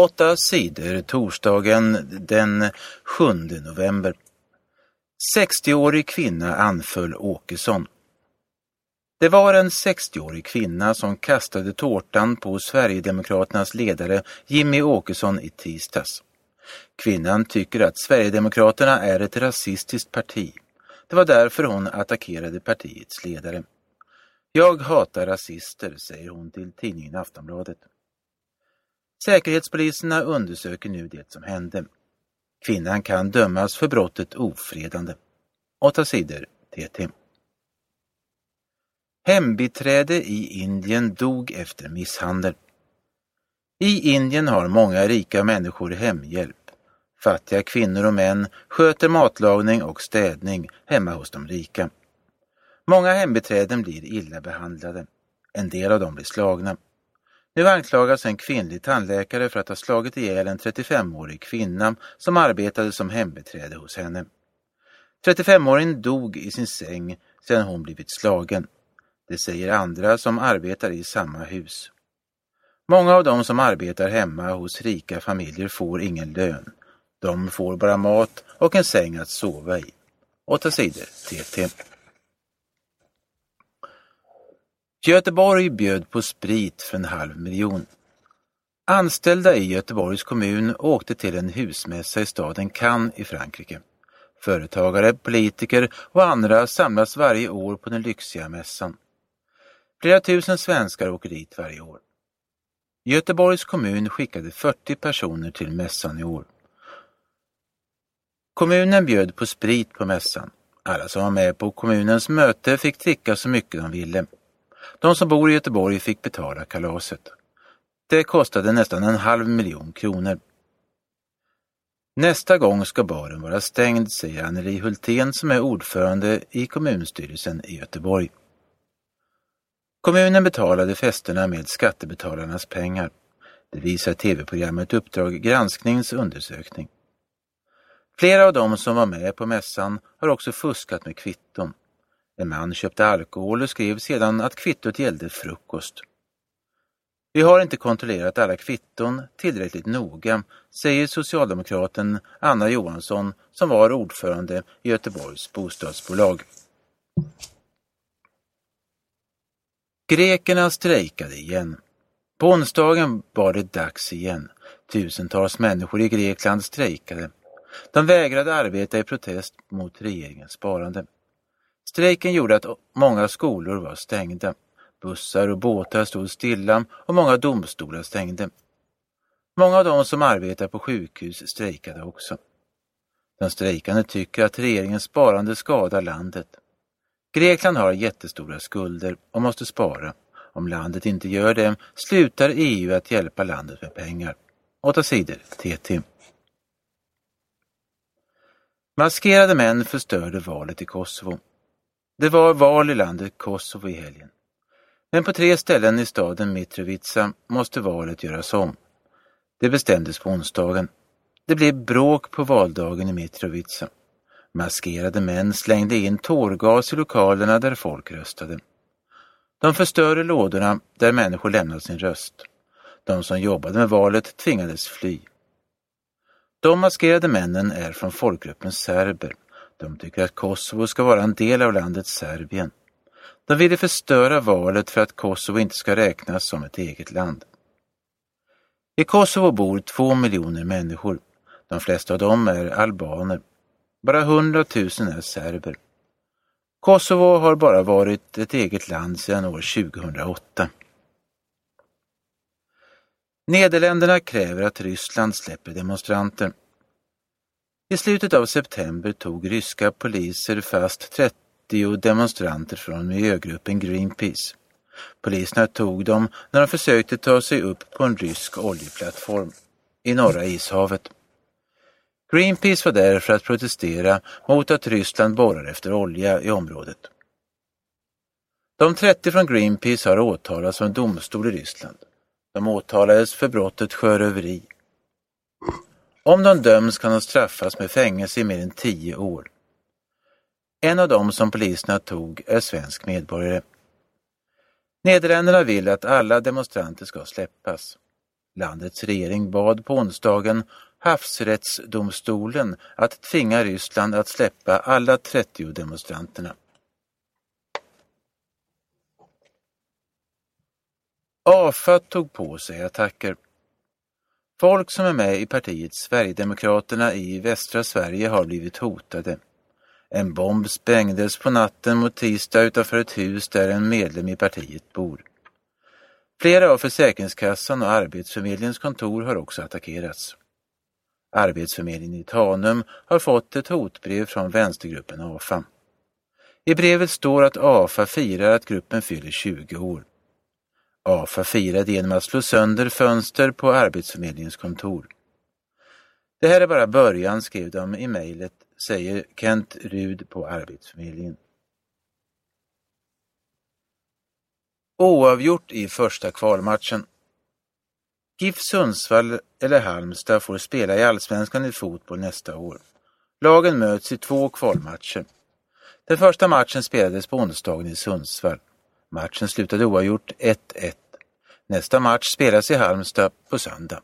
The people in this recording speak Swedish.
Åtta sidor torsdagen den 7 november. 60-årig kvinna anföll Åkesson. Det var en 60-årig kvinna som kastade tårtan på Sverigedemokraternas ledare Jimmy Åkesson i tisdags. Kvinnan tycker att Sverigedemokraterna är ett rasistiskt parti. Det var därför hon attackerade partiets ledare. Jag hatar rasister, säger hon till tidningen Aftonbladet. Säkerhetspoliserna undersöker nu det som hände. Kvinnan kan dömas för brottet ofredande. 8 sidor TT. Hembiträde i Indien dog efter misshandel. I Indien har många rika människor hemhjälp. Fattiga kvinnor och män sköter matlagning och städning hemma hos de rika. Många hembiträden blir illa behandlade. En del av dem blir slagna. Nu anklagas en kvinnlig tandläkare för att ha slagit ihjäl en 35-årig kvinna som arbetade som hembiträde hos henne. 35-åringen dog i sin säng sedan hon blivit slagen. Det säger andra som arbetar i samma hus. Många av de som arbetar hemma hos rika familjer får ingen lön. De får bara mat och en säng att sova i. 8 sidor TT. Göteborg bjöd på sprit för en halv miljon. Anställda i Göteborgs kommun åkte till en husmässa i staden Cannes i Frankrike. Företagare, politiker och andra samlas varje år på den lyxiga mässan. Flera tusen svenskar åker dit varje år. Göteborgs kommun skickade 40 personer till mässan i år. Kommunen bjöd på sprit på mässan. Alla som var med på kommunens möte fick dricka så mycket de ville. De som bor i Göteborg fick betala kalaset. Det kostade nästan en halv miljon kronor. Nästa gång ska baren vara stängd, säger Anneli Hultén som är ordförande i kommunstyrelsen i Göteborg. Kommunen betalade festerna med skattebetalarnas pengar. Det visar tv-programmet Uppdrag gransknings undersökning. Flera av dem som var med på mässan har också fuskat med kvitton. En man köpte alkohol och skrev sedan att kvittot gällde frukost. Vi har inte kontrollerat alla kvitton tillräckligt noga, säger socialdemokraten Anna Johansson som var ordförande i Göteborgs bostadsbolag. Grekerna strejkade igen. På onsdagen var det dags igen. Tusentals människor i Grekland strejkade. De vägrade arbeta i protest mot regeringens sparande. Strejken gjorde att många skolor var stängda. Bussar och båtar stod stilla och många domstolar stängde. Många av de som arbetar på sjukhus strejkade också. De strejkande tycker att regeringens sparande skadar landet. Grekland har jättestora skulder och måste spara. Om landet inte gör det slutar EU att hjälpa landet med pengar. 8 sidor TT. Maskerade män förstörde valet i Kosovo. Det var val i landet Kosovo i helgen. Men på tre ställen i staden Mitrovica måste valet göras om. Det bestämdes på onsdagen. Det blev bråk på valdagen i Mitrovica. Maskerade män slängde in tårgas i lokalerna där folk röstade. De förstörde lådorna där människor lämnat sin röst. De som jobbade med valet tvingades fly. De maskerade männen är från folkgruppen serber. De tycker att Kosovo ska vara en del av landet Serbien. De ville förstöra valet för att Kosovo inte ska räknas som ett eget land. I Kosovo bor två miljoner människor. De flesta av dem är albaner. Bara hundratusen är serber. Kosovo har bara varit ett eget land sedan år 2008. Nederländerna kräver att Ryssland släpper demonstranter. I slutet av september tog ryska poliser fast 30 demonstranter från miljögruppen Greenpeace. Poliserna tog dem när de försökte ta sig upp på en rysk oljeplattform i norra ishavet. Greenpeace var där för att protestera mot att Ryssland borrar efter olja i området. De 30 från Greenpeace har åtalats av en domstol i Ryssland. De åtalades för brottet sjöröveri. Om de döms kan de straffas med fängelse i mer än tio år. En av dem som poliserna tog är svensk medborgare. Nederländerna vill att alla demonstranter ska släppas. Landets regering bad på onsdagen havsrättsdomstolen att tvinga Ryssland att släppa alla 30 demonstranterna. AFA tog på sig attacker. Folk som är med i partiet Sverigedemokraterna i västra Sverige har blivit hotade. En bomb sprängdes på natten mot tisdag utanför ett hus där en medlem i partiet bor. Flera av Försäkringskassan och Arbetsförmedlingens kontor har också attackerats. Arbetsförmedlingen i Tanum har fått ett hotbrev från vänstergruppen AFA. I brevet står att AFA firar att gruppen fyller 20 år. AFA firade genom att slå sönder fönster på Arbetsförmedlingens kontor. Det här är bara början, skrev de i mejlet, säger Kent Rud på Arbetsförmedlingen. Oavgjort i första kvalmatchen. GIF Sundsvall eller Halmstad får spela i Allsvenskan i fotboll nästa år. Lagen möts i två kvalmatcher. Den första matchen spelades på onsdagen i Sundsvall. Matchen slutade oavgjort 1-1. Nästa match spelas i Halmstad på söndag.